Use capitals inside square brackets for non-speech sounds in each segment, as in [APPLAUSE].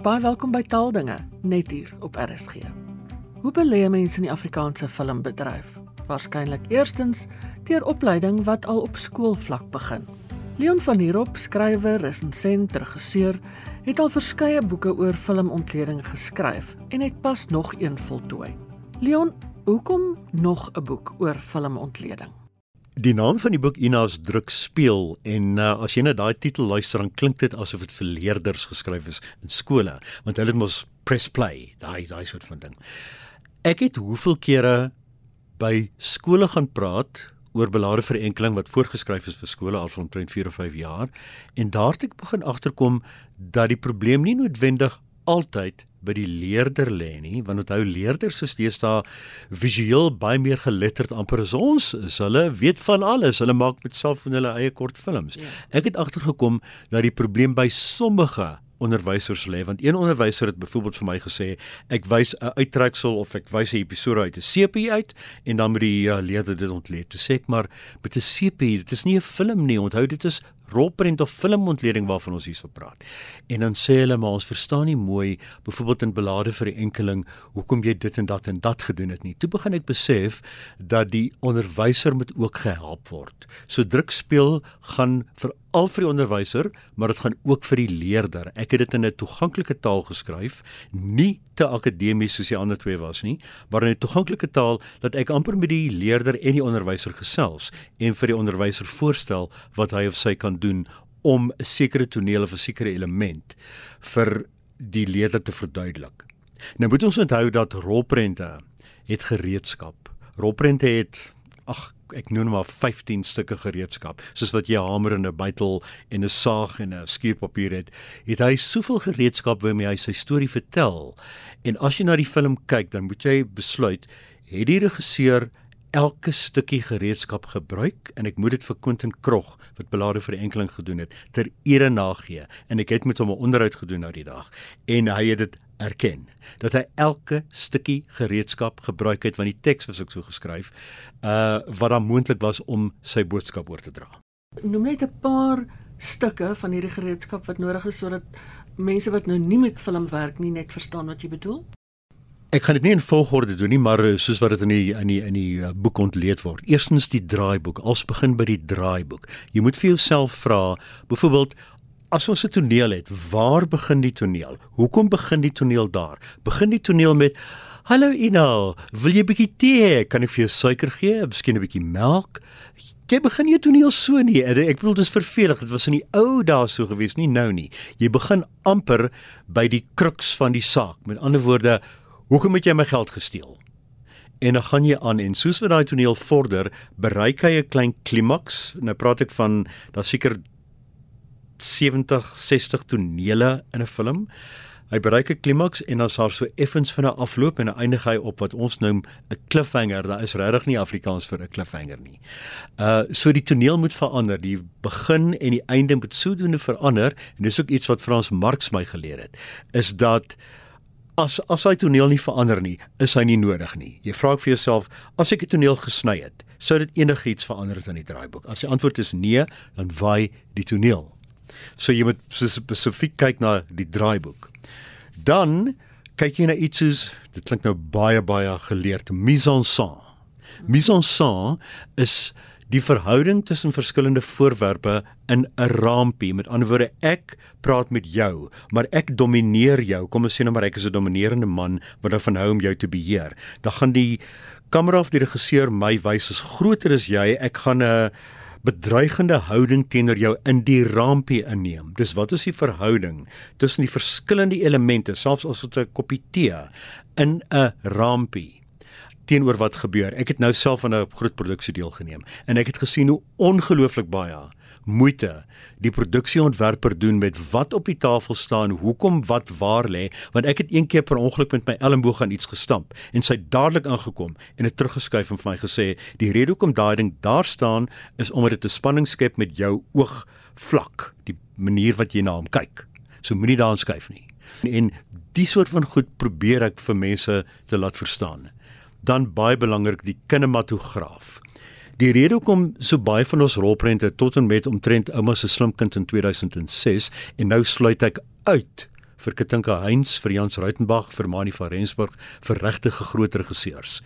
baie welkom by Taaldinge net hier op RSG. Hoe belê mense in die Afrikaanse filmbedryf? Waarskynlik eerstens deur opleiding wat al op skoolvlak begin. Leon van Heerop, skrywer, resensent, regisseur, het al verskeie boeke oor filmontleding geskryf en het pas nog een voltooi. Leon, hoekom nog 'n boek oor filmontleding? Die naam van die boek Ina's druk speel en uh, as jy na daai titel luister dan klink dit asof dit vir leerders geskryf is in skole want hulle het mos press play daai daai soort van ding. Ek het hoeveel kere by skole gaan praat oor belade verenkling wat voorgeskryf is vir skole al van omtrent 4 of 5 jaar en daar het ek begin agterkom dat die probleem nie noodwendig altyd by die leerder lê nie want onthou leerders is deesdae visueel baie meer geletterd amper as ons is hulle weet van alles hulle maak met self van hulle eie kortfilms ja. ek het agtergekom dat die probleem by sommige onderwysers lê want een onderwyser het byvoorbeeld vir my gesê ek wys 'n uittreksel of ek wys 'n episode uit 'n CP uit en dan moet die uh, leerder dit ontleed. Toe sê ek maar met 'n CP, dit is nie 'n film nie. Onthou dit is rolprent of filmontleding waarvan ons hierso praat. En dan sê hulle maar ons verstaan nie mooi byvoorbeeld in belade vir die enkeling hoekom jy dit en dat en dat gedoen het nie. Toe begin ek besef dat die onderwyser moet ook gehelp word. So druk speel gaan vir al vir die onderwyser, maar dit gaan ook vir die leerder. Ek het dit in 'n toeganklike taal geskryf, nie te akademies soos die ander twee was nie, maar in 'n toeganklike taal dat ek amper met die leerder en die onderwyser gesels en vir die onderwyser voorstel wat hy of sy kan doen om 'n sekere toneel of 'n sekere element vir die leerder te verduidelik. Nou moet ons onthou dat rolprente het gereedskap. Rolprente het ag ek noem maar 15 stukke gereedskap soos wat jy 'n hamer en 'n bytel en 'n saag en 'n skuurpapier het het hy soveel gereedskap waarmee hy sy storie vertel. En as jy na die film kyk dan moet jy besluit het die regisseur elke stukkie gereedskap gebruik? En ek moet dit vir Quentin Krog wat belade vir enkeling gedoen het ter ere nagee. En ek het met hom 'n onderhoud gedoen nou die dag. En hy het dit erken dat hy elke stukkie gereedskap gebruik het want die teks was ook so geskryf uh wat dan moontlik was om sy boodskap oor te dra. Noem net 'n paar stukke van hierdie gereedskap wat nodig is sodat mense wat nou nie met film werk nie net verstaan wat jy bedoel. Ek gaan dit nie in volgorde doen nie, maar eh, soos wat dit in die in die in die uh, boek ontleed word. Eerstens die draaiboek. Ons begin by die draaiboek. Jy moet vir jouself vra, byvoorbeeld as ons 'n toneel het, waar begin die toneel? Hoekom begin die toneel daar? Begin die toneel met Hallo Ina, wil jy 'n bietjie tee? Kan ek vir jou suiker gee? Miskien 'n bietjie melk? Jy begin nie 'n toneel so nie. Ek bedoel dis vervelig. Dit was in die ou dae so gewees, nie nou nie. Jy begin amper by die kruks van die saak. Met ander woorde, Hoekom het jy my geld gesteel? En dan gaan jy aan en soos wat daai toneel vorder, bereik hy 'n klein klimaks. Nou praat ek van daar seker 70, 60 tonele in 'n film. Hy bereik 'n klimaks en dan sal so effens van 'n afloop en dan eindig hy op wat ons noem 'n cliffhanger. Daar is regtig nie Afrikaans vir 'n cliffhanger nie. Uh so die toneel moet verander. Die begin en die einde moet sodoende verander en dis ook iets wat Frans Marx my geleer het. Is dat as as hy toneel nie verander nie, is hy nie nodig nie. Jy vra ek vir jouself, as ek die toneel gesny het, sou dit enigiets verander het aan die draaiboek? As die antwoord is nee, dan waai die toneel. So jy moet spesifiek kyk na die draaiboek. Dan kyk jy na iets soos dit klink nou baie baie geleerd mise en scène. Mise en scène is die verhouding tussen verskillende voorwerpe in 'n raampie. Met ander woorde, ek praat met jou, maar ek domineer jou. Kom ons sê nou maar ek is 'n dominerende man wat daarvan hou om jou te beheer. Dan gaan die kamera of die regisseur my wys as groter as jy. Ek gaan 'n bedreigende houding teenoor jou in die raampie inneem. Dis wat is die verhouding tussen die verskillende elemente, selfs as dit 'n koppie tee in 'n raampie teenoor wat gebeur. Ek het nou self aan 'n groot produksie deelgeneem en ek het gesien hoe ongelooflik baie moeite die produksieontwerper doen met wat op die tafel staan, hoekom wat waar lê, want ek het een keer per ongeluk met my elmboog aan iets gestamp en sy dadelik aangekom en het teruggeskuif en vir my gesê die rede hoekom daai ding daar staan is omdat dit 'n spanning skep met jou oog vlak, die manier wat jy na hom kyk. So moenie daaraan skuif nie. En die soort van goed probeer ek vir mense te laat verstaan dan baie belangrik die kinematograaf. Die rede hoekom so baie van ons rolprente tot en met omtrent ouma se slim kind in 2006 en nou sluit ek uit vir Katinka Heinz, vir Jans Ruitenburg, vir Mani van Rensburg, vir regte groot regisseurs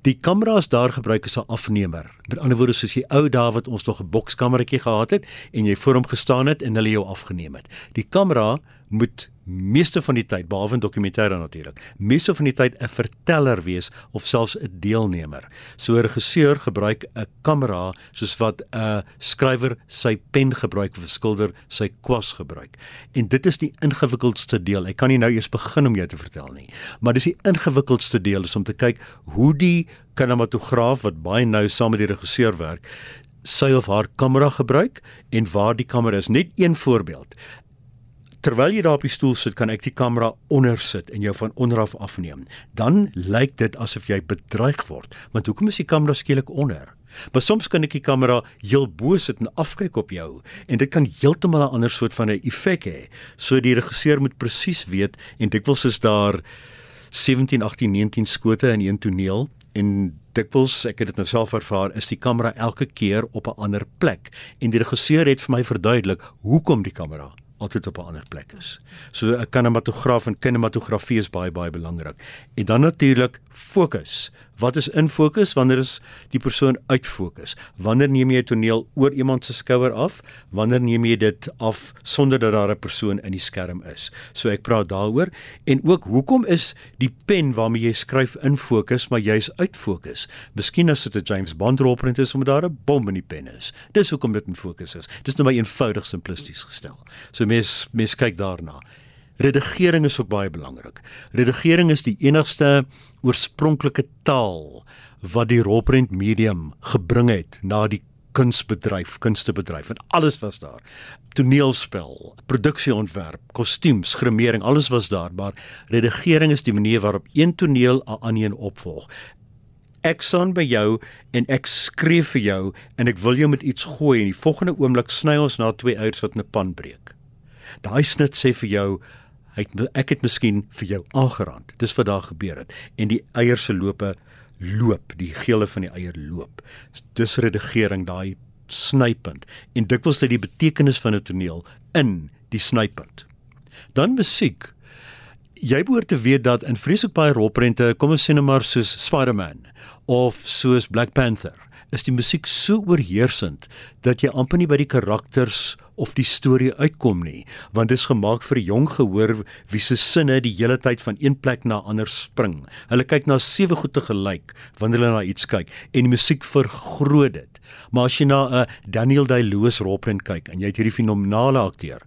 die kameras daar gebruik as 'n afnemer. Met ander woorde soos die ou dae wat ons nog 'n bokskameretjie gehad het en jy voor hom gestaan het en hulle jou afgeneem het. Die kamera moet meeste van die tyd behalwe in dokumentêre natuurlik meeste van die tyd 'n verteller wees of selfs 'n deelnemer. So 'n regisseur gebruik 'n kamera soos wat 'n skrywer sy pen gebruik of 'n skilder sy kwas gebruik. En dit is die ingewikkeldste deel. Ek kan nie nou eers begin om jou te vertel nie, maar dis die ingewikkeldste deel is om te kyk hoe die kinematograaf wat baie nou saam met die regisseur werk sy of haar kamera gebruik en waar die kamera is. Net een voorbeeld terwyl jy daar op die stoel sit, kan ek die kamera onder sit en jou van onder af afneem. Dan lyk dit asof jy bedreig word. Want hoekom is die kamera skielik onder? Maar soms kan ek die kamera heel bo sit en afkyk op jou en dit kan heeltemal 'n ander soort van 'n effek hê. So die regisseur moet presies weet en dikwels is daar 17, 18, 19 skote in een toneel en dikwels ek het dit nou self ervaar is die kamera elke keer op 'n ander plek en die regisseur het vir my verduidelik hoekom die kamera altyd op 'n ander plek is. So 'n kinematograaf en kinematografie is baie baie belangrik. En dan natuurlik fokus. Wat is in fokus? Wanneer is die persoon uit fokus? Wanneer neem jy 'n toneel oor iemand se skouer af? Wanneer neem jy dit af sonder dat daar 'n persoon in die skerm is? So ek praat daaroor en ook hoekom is die pen waarmee jy skryf in fokus, maar jy's uit fokus? Miskien as dit 'n James Bond rolprent is omdat daar 'n bom in die pen is. Dis hoekom dit in fokus is. Dis nou maar eenvoudig simplisties gestel. So mens mens kyk daarna. Redigering is ook baie belangrik. Redigering is die enigste oorspronklike taal wat die rolprent medium gebring het na die kunsbedryf, kunstebedryf en alles was daar. Toneelspel, produksieontwerp, kostuums, grimering, alles was daar, maar redigering is die manier waarop een toneel 'n ander een opvolg. Ek staan by jou en ek skree vir jou en ek wil jou met iets gooi en die volgende oomblik sny ons na twee eiers wat 'n pan breek. Daai snit sê vir jou Hy het ek het miskien vir jou aangerand. Dis wat daar gebeur het en die eiers se lope loop, die gele van die eier loop. Dis redigering daai snypunt en dikwels lê die betekenis van 'n toneel in die snypunt. Dan musiek. Jy behoort te weet dat in vreeslik baie rolprente, kom ons sê nou maar soos Spider-Man of soos Black Panther, is die musiek so oorheersend dat jy amper nie by die karakters of die storie uitkom nie, want dit is gemaak vir jong gehoor wie se sinne die hele tyd van een plek na ander spring. Hulle kyk na sewe goed te gelyk wanneer hulle na iets kyk en die musiek vergroot dit. Maar as jy na 'n Daniel Day-Lewis rolprent kyk en jy het hierdie fenominale akteur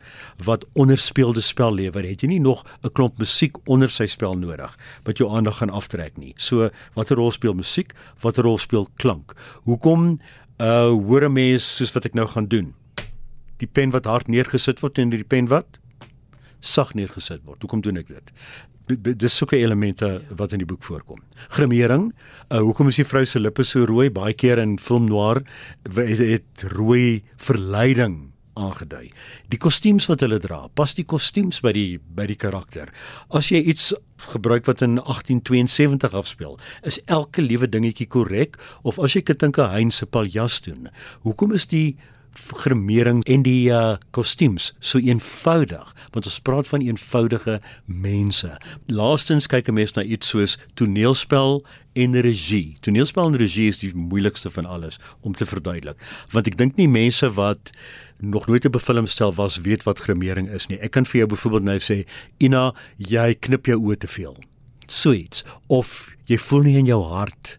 wat onderspeelde spel lewer, het jy nie nog 'n klomp musiek onder sy spel nodig wat jou aandag gaan aftrek nie. So, watter rol speel musiek? Watter rol speel klank? Hoekom uh hoor 'n mens soos wat ek nou gaan doen? Die pen wat hard neergesit word en die pen wat sag neergesit word. Hoekom doen ek dit? Dis sulke elemente wat in die boek voorkom. Grimering, uh, hoekom is die vrou se lippe so rooi? Baie keer in film noir het, het rooi verleiding aangedui. Die kostuums wat hulle dra, pas die kostuums by die by die karakter. As jy iets gebruik wat in 1872 afspeel, is elke liewe dingetjie korrek of as jy dink 'n Heinz se paljas doen, hoekom is die grimering en die uh kostuums so eenvoudig want ons praat van eenvoudige mense. Laastens kyk 'n mens na iets soos toneelspel en regie. Toneelspel en regie is die moeilikste van alles om te verduidelik want ek dink nie mense wat nog nooit 'n befilmstel was weet wat grimering is nie. Ek kan vir jou byvoorbeeld nou sê Ina, jy knip jou oë te veel. Sweet of jy voel nie in jou hart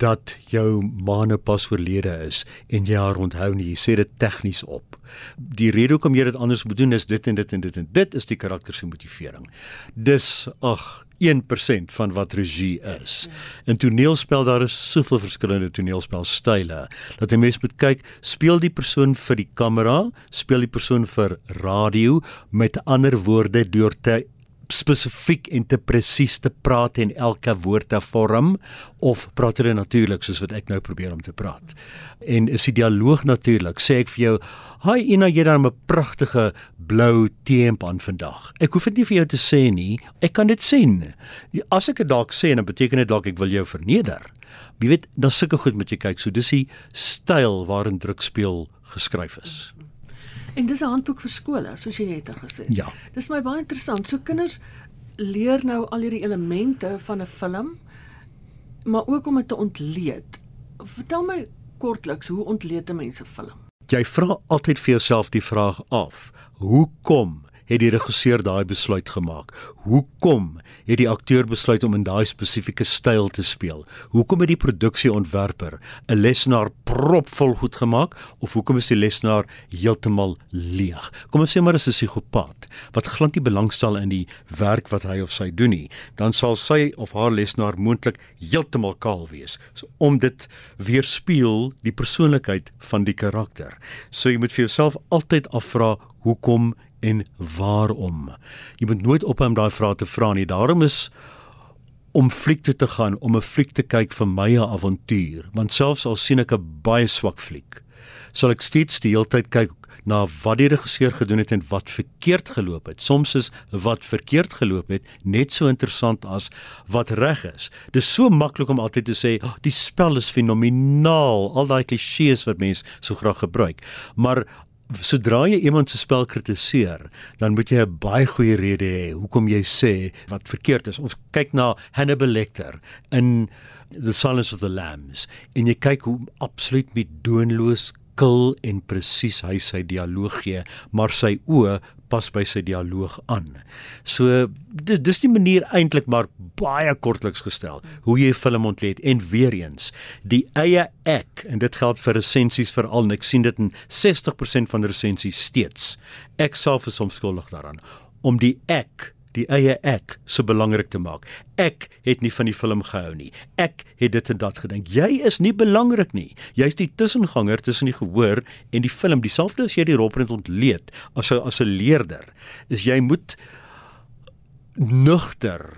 dat jou ma nou pas oorlede is en jy haar onthou nie, jy sê dit tegnies op. Die rede hoekom jy dit anders moet doen is dit en dit en dit en dit is die karakter se motivering. Dis ag 1% van wat regie is. In toneelspel daar is soveel verskillende toneelspelstyle dat jy mens moet kyk, speel die persoon vir die kamera, speel die persoon vir radio, met ander woorde deur te spesifiek en te presies te praat en elke woord te vorm of praat hulle natuurlik soos wat ek nou probeer om te praat. En is die dialoog natuurlik. Sê ek vir jou, "Haai Ina, jy het 'n pragtige blou T-hemp aan vandag." Ek hoef dit nie vir jou te sê nie. Ek kan dit sien. As ek dit dalk sê, dan beteken dit dalk ek wil jou verneder. Jy weet, dan sulke goed moet jy kyk. So dis die styl waarin druk speel geskryf is. En dis 'n handboek vir skole, soos jy net gesê het. Ja. Dis my baie interessant. So kinders leer nou al hierdie elemente van 'n film, maar ook om dit te ontleed. Vertel my kortliks hoe ontleed 'n mens 'n film? Jy vra altyd vir jouself die vraag af: Hoekom het die regisseur daai besluit gemaak? Hoekom het die akteur besluit om in daai spesifieke styl te speel? Hoekom het die produksieontwerper 'n lesenaar propvol goed gemaak of hoekom is die lesenaar heeltemal leeg? Kom ons sê maar as 'n psigopaat wat glad nie belangstel in die werk wat hy of sy doen nie, dan sal sy of haar lesenaar moontlik heeltemal kaal wees so, om dit weerspieël die persoonlikheid van die karakter. So jy moet vir jouself altyd afvra hoekom en waarom. Jy moet nooit ophou om daai vrae te vra nie. Daarom is om fliek toe te gaan, om 'n fliek te kyk vir my 'n avontuur, want selfs al sien ek 'n baie swak fliek, sal ek steeds die hele tyd kyk na wat die regisseur gedoen het en wat verkeerd geloop het. Soms is wat verkeerd geloop het net so interessant as wat reg is. Dis so maklik om altyd te sê, oh, "Die spel is fenomenaal." Al daai klisjées wat mense so graag gebruik. Maar sodra jy iemand se spel kritiseer, dan moet jy 'n baie goeie rede hê hoekom jy sê wat verkeerd is. Ons kyk na Hannibal Lecter in The Silence of the Lambs en jy kyk hoe absoluut medoonloos kil en presies hy sy dialoog gee, maar sy oë pas by sy dialoog aan. So dis dis die manier eintlik maar baie kortliks gestel hoe jy 'n film ontleed en weer eens die eie ek en dit geld vir resensies veral en ek sien dit in 60% van resensies steeds. Ek self is omskuldig daaraan om die ek die eie ek so belangrik te maak. Ek het nie van die film gehou nie. Ek het dit en dat gedink. Jy is nie belangrik nie. Jy's die tussenganger tussen die gehoor en die film. Dieselfde as jy die rolprent ontleed as 'n as 'n leerder. Is jy moet nugter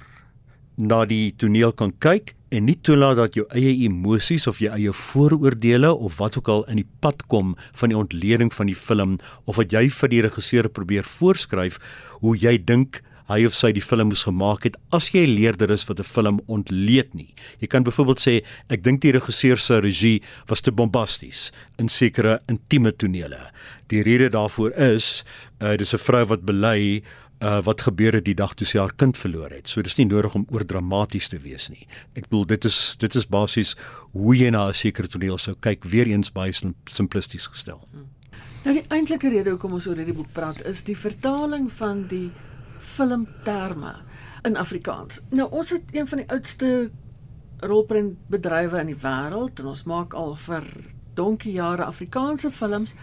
na die toneel kan kyk en nie toelaat dat jou eie emosies of jou eie vooroordeele of wat ook al in die pad kom van die ontleding van die film of wat jy vir die regisseur probeer voorskryf hoe jy dink hy of sy die film moes gemaak het as jy 'n leerder is wat 'n film ontleed nie. Jy kan byvoorbeeld sê ek dink die regisseur se regie was te bombasties in sekere intieme tonele. Die rede daarvoor is uh, dis 'n vrou wat bely uh, wat gebeur het die dag toe sy haar kind verloor het. So dis nie nodig om oor dramaties te wees nie. Ek bedoel dit is dit is basies hoe jy na 'n sekere toneel sou kyk, weer eens baie simplisties gestel. Nou die eintlike rede hoekom ons oor hierdie boek praat is die vertaling van die filmterme in Afrikaans. Nou ons het een van die oudste rolprentbedrywe in die wêreld en ons maak al vir donkie jare Afrikaanse films.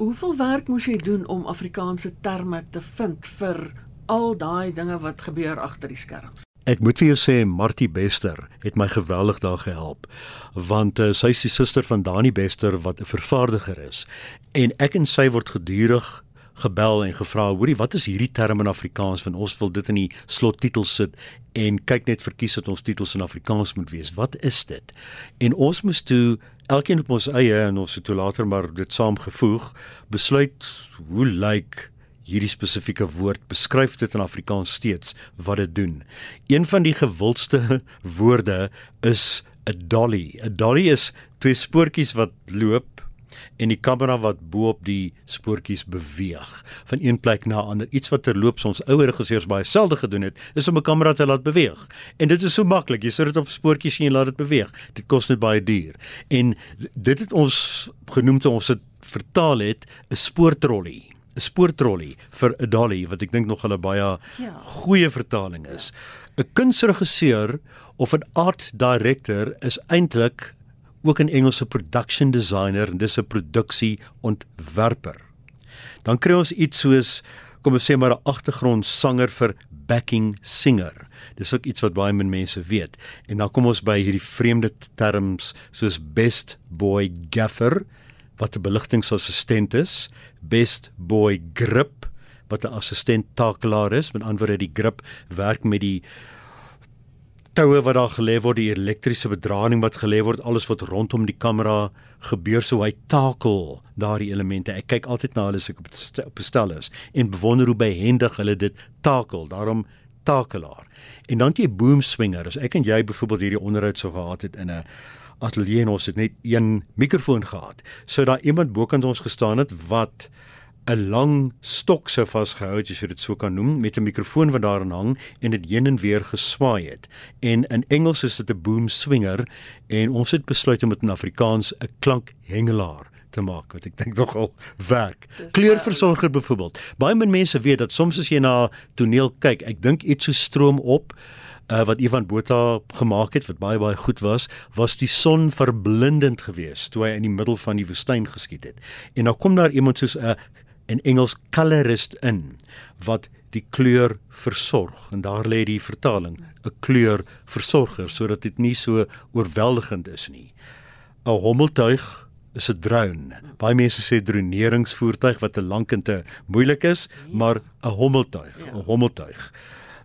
Hoeveel werk moes jy doen om Afrikaanse terme te vind vir al daai dinge wat gebeur agter die skerms? Ek moet vir jou sê Martie Bester het my geweldig daar gehelp want uh, sy is die suster van Dani Bester wat 'n vervaardiger is en ek en sy word gedurig gebel en gevra, hoorie, wat is hierdie term in Afrikaans want ons wil dit in die slottitel sit en kyk net verkies dat ons titels in Afrikaans moet wees. Wat is dit? En ons moes toe elkeen op ons eie en ons het toe later maar dit saamgevoeg, besluit hoe lyk hierdie spesifieke woord beskryf dit in Afrikaans steeds wat dit doen. Een van die gewildste [LAUGHS] woorde is 'n dolly. 'n Dolly is twee spoortjies wat loop en die kamera wat bo op die spoortjies beweeg van een plek na ander. Iets wat terloops ons ouer regisseurs baie selde gedoen het, is om 'n kamera te laat beweeg. En dit is so maklik. Jy sit dit op spoortjies en jy laat dit beweeg. Dit kos net baie duur. En dit het ons genoem toe ons dit vertaal het 'n spoortrolly. 'n spoortrolly vir 'n dolly wat ek dink nog 'n baie ja. goeie vertaling is. 'n Kunsregisseur of 'n art director is eintlik ook 'n Engelse production designer en dis 'n produksie ontwerper. Dan kry ons iets soos kom ons sê maar 'n agtergrondsanger vir backing singer. Dis ook iets wat baie min mense weet. En dan kom ons by hierdie vreemde terms soos best boy gaffer wat 'n beligtingsassistent is, best boy grip wat 'n assistent takelaar is. Met ander woorde die grip werk met die toue wat daar gelê word, die elektriese bedrading wat gelê word, alles wat rondom die kamera gebeur so hy takel daardie elemente. Ek kyk altyd na hulle as ek op op stel is en bewonder hoe behendig hulle dit takel. Daarom takelaar. En dan jy boom swinger. As ek en jy byvoorbeeld hierdie onderhoud sou gehad het in 'n ateljee en ons het net een mikrofoon gehad, sou daar iemand bokant ons gestaan het wat 'n lang stok sou vasgehou het, as jy dit so kan noem, met 'n mikrofoon wat daarin hang en dit heen en weer geswaai het. En in Engels is dit 'n boom swinger en ons het besluit om dit in Afrikaans 'n klankhengelaar te maak wat ek dink nogal werk. Kleurversorger byvoorbeeld. Baie min mense weet dat soms as jy na toneel kyk, ek dink iets so stroom op uh, wat Ivan Botha gemaak het wat baie baie goed was, was die son verblindend geweest toe hy in die middel van die woestyn geskiet het. En dan kom daar iemand soos 'n uh, in Engels colorist in wat die kleur versorg. En daar lê die vertaling 'n kleur versorger sodat dit nie so oorweldigend is nie. 'n hommeltuig is 'n drone. Baie mense sê droneringsvoertuig wat te lank en te moeilik is maar 'n hommeltuig 'n ja. hommeltuig.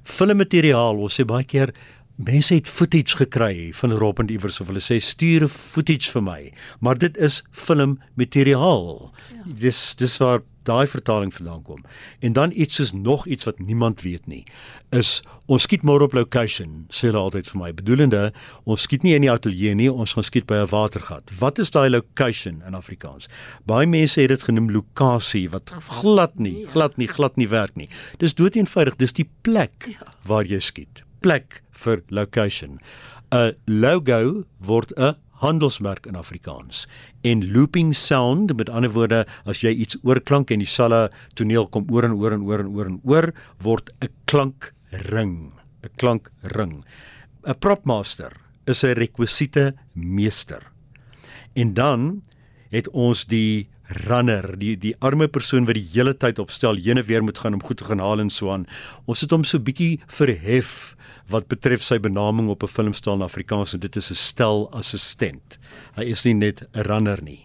Filmmateriaal ons sê baie keer mense het footage gekry van Rob en iewers of hulle sê stuur 'n footage vir my. Maar dit is filmmateriaal. Ja. dis dis waar daai vertaling vandaan kom. En dan iets soos nog iets wat niemand weet nie, is ons skiet môre op location, sê hulle altyd vir my. Bedoelende, ons skiet nie in die ateljee nie, ons gaan skiet by 'n watergat. Wat is daai location in Afrikaans? Baie mense het dit genoem lokasie wat glad nie, glad nie, glad nie werk nie. Dis doeteenvoudig, dis die plek ja. waar jy skiet. Plek vir location. 'n Logo word 'n handelsmerk in Afrikaans. En looping sound, met ander woorde, as jy iets oorklank en dieselfde toneel kom oor en oor en oor en oor en oor, word 'n klankring, 'n klankring. 'n Propmaster is 'n rekwisiete meester. En dan het ons die runner, die die arme persoon wat die hele tyd opstel heen en weer moet gaan om goed te gaan haal en so aan. Ons het hom so bietjie verhef wat betref sy benaming op 'n filmstal in Afrikaans en dit is 'n stel assistent. Hy is nie net 'n runner nie.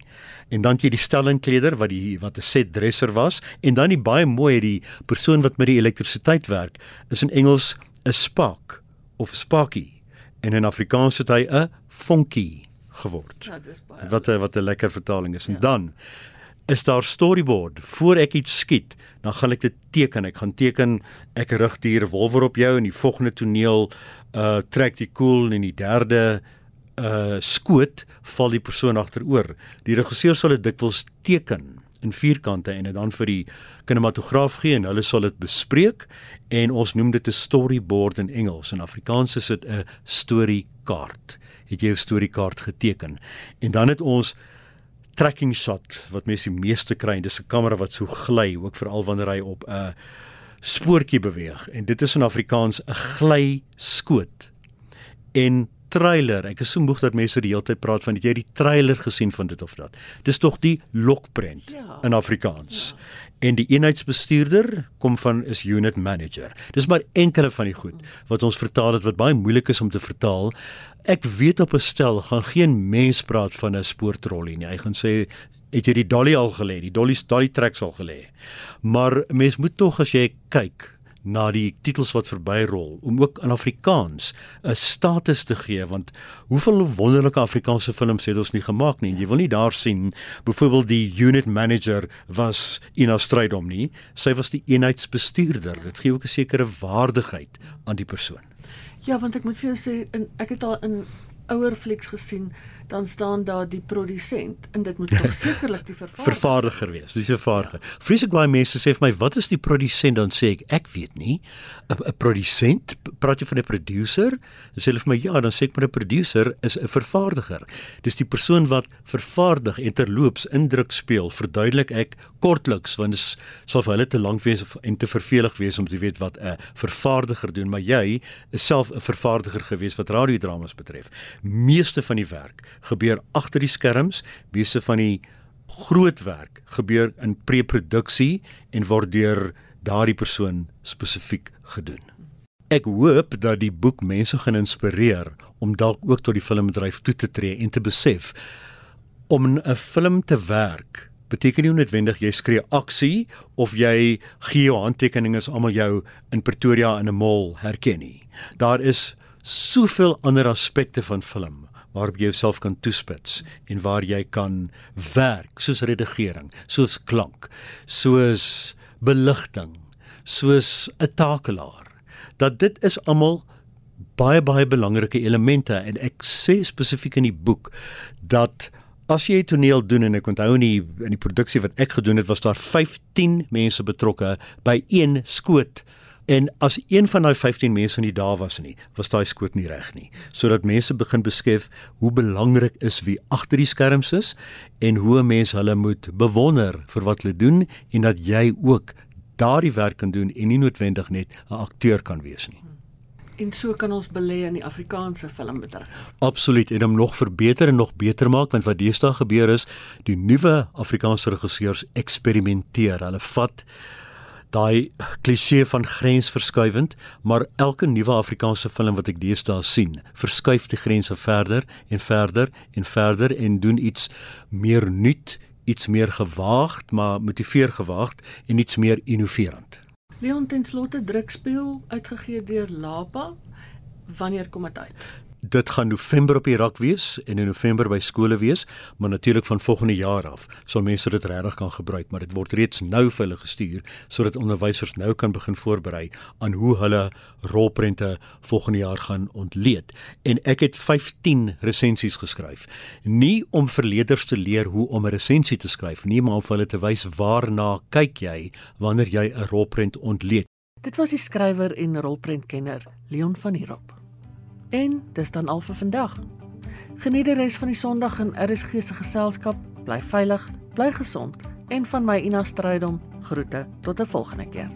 En dan jy die stellingkleder wat die wat 'n set dresser was en dan die baie mooi die persoon wat met die elektrisiteit werk is in Engels 'n spark of sparky en in Afrikaans het hy 'n funky geword. Ja. Wat 'n wat 'n lekker vertaling is. En ja. dan is daar storyboard voor ek iets skiet, dan gaan ek dit teken. Ek gaan teken ek rig die revolver op jou en die volgende toneel uh trek die koel en die derde uh skoot val die persoon agteroor. Die regisseur sal dit dikwels teken in vierkante en dit dan vir die kinematograaf gee en hulle sal dit bespreek en ons noem dit 'n storyboard in Engels en Afrikaans is dit 'n storykaart. Het jy 'n storykaart geteken? En dan het ons tracking shot wat mense die meeste kry en dis 'n kamera wat so gly ook veral wanneer hy op 'n spoortjie beweeg. En dit is in Afrikaans 'n gly skoot en trailer. Ek is so moeg dat mense die hele tyd praat van het jy die trailer gesien van dit of dat. Dis tog die lokprent ja. in Afrikaans. Ja. En die eenheidsbestuurder kom van is unit manager dis maar enkele van die goed wat ons vertaal het wat baie moeilik is om te vertaal Ek weet op 'n stel gaan geen mens praat van 'n spoortrollie nie. Hy gaan sê het jy die dolly al gelê? Die dolly dolly tracks al gelê. Maar mens moet tog as jy kyk na die titels wat verbyrol om ook in Afrikaans 'n status te gee want hoeveel wonderlike Afrikaanse films het ons nie gemaak nie. En jy wil nie daar sien byvoorbeeld die unit manager was Ina Strydom nie. Sy was die eenheidsbestuurder. Dit gee ook 'n sekere waardigheid aan die persoon. Ja, want ek moet vir jou sê in ek het al in ouer flieks gesien dan staan daar die produsent en dit moet tog [LAUGHS] sekerlik die vervaardiger vervaardiger wees. Dis 'n vervaardiger. Vreeslik baie mense sê vir my, "Wat is die produsent?" dan sê ek, "Ek weet nie." 'n Produsent, praat jy van 'n producer? Dan sê hulle vir my, "Ja, dan sê ek maar 'n producer is 'n vervaardiger." Dis die persoon wat vervaardig en terloops indruk speel, verduidelik ek kortliks want dit sal vir hulle te lank wees en te vervelig wees om te weet wat 'n vervaardiger doen, maar jy is self 'n vervaardiger gewees wat radiodramas betref. Meeste van die werk gebeur agter die skerms, meeste van die groot werk gebeur in pre-produksie en word deur daardie persoon spesifiek gedoen. Ek hoop dat die boek mense gaan inspireer om dalk ook tot die filmbedryf toe te tree en te besef om 'n film te werk beteken nie noodwendig jy skree aksie of jy gee jou handtekening as almal jou in Pretoria in 'n mall herken nie. Daar is soveel ander aspekte van film waarop jy jouself kan toespits en waar jy kan werk soos redigering, soos klank, soos beligting, soos 'n takelaar. Dat dit is almal baie baie belangrike elemente en ek sê spesifiek in die boek dat as jy toneel doen en ek onthou in die in die produksie wat ek gedoen het was daar 15 mense betrokke by een skoot En as een van daai 15 mense nie daar was nie, was daai skoot nie reg nie. Sodat mense begin besef hoe belangrik is wie agter die skerms is en hoe 'n mens hulle moet bewonder vir wat hulle doen en dat jy ook daardie werk kan doen en nie noodwendig net 'n akteur kan wees nie. En so kan ons belê in die Afrikaanse filmbedryf. Absoluut en om nog verbeter en nog beter maak want wat deesdae gebeur is, die nuwe Afrikaanse regisseurs eksperimenteer. Hulle vat daai klisee van grensverskuivend, maar elke nuwe Afrikaanse film wat ek deesdae sien, verskuif die grense verder en verder en verder en doen iets meer nuut, iets meer gewaagd, maar motiveer gewaagd en iets meer innoverend. Leon ten slotte drukspeel uitgegee deur Lapa. Wanneer kom dit uit? Dit gaan November op Irak wees en in November by skole wees, maar natuurlik van volgende jaar af sal mense dit regtig kan gebruik, maar dit word reeds nou vir hulle gestuur sodat onderwysers nou kan begin voorberei aan hoe hulle rolprente volgende jaar gaan ontleed. En ek het 15 resensies geskryf. Nie om verleerders te leer hoe om 'n resensie te skryf nie, maar om hulle te wys waarna kyk jy wanneer jy 'n rolprent ontleed. Dit was die skrywer en rolprentkenner Leon van Heerop. En dis dan al vir vandag. Geniet die res van die Sondag in RSG se geselskap. Bly veilig, bly gesond en van my Ina Strydom groete tot 'n volgende keer.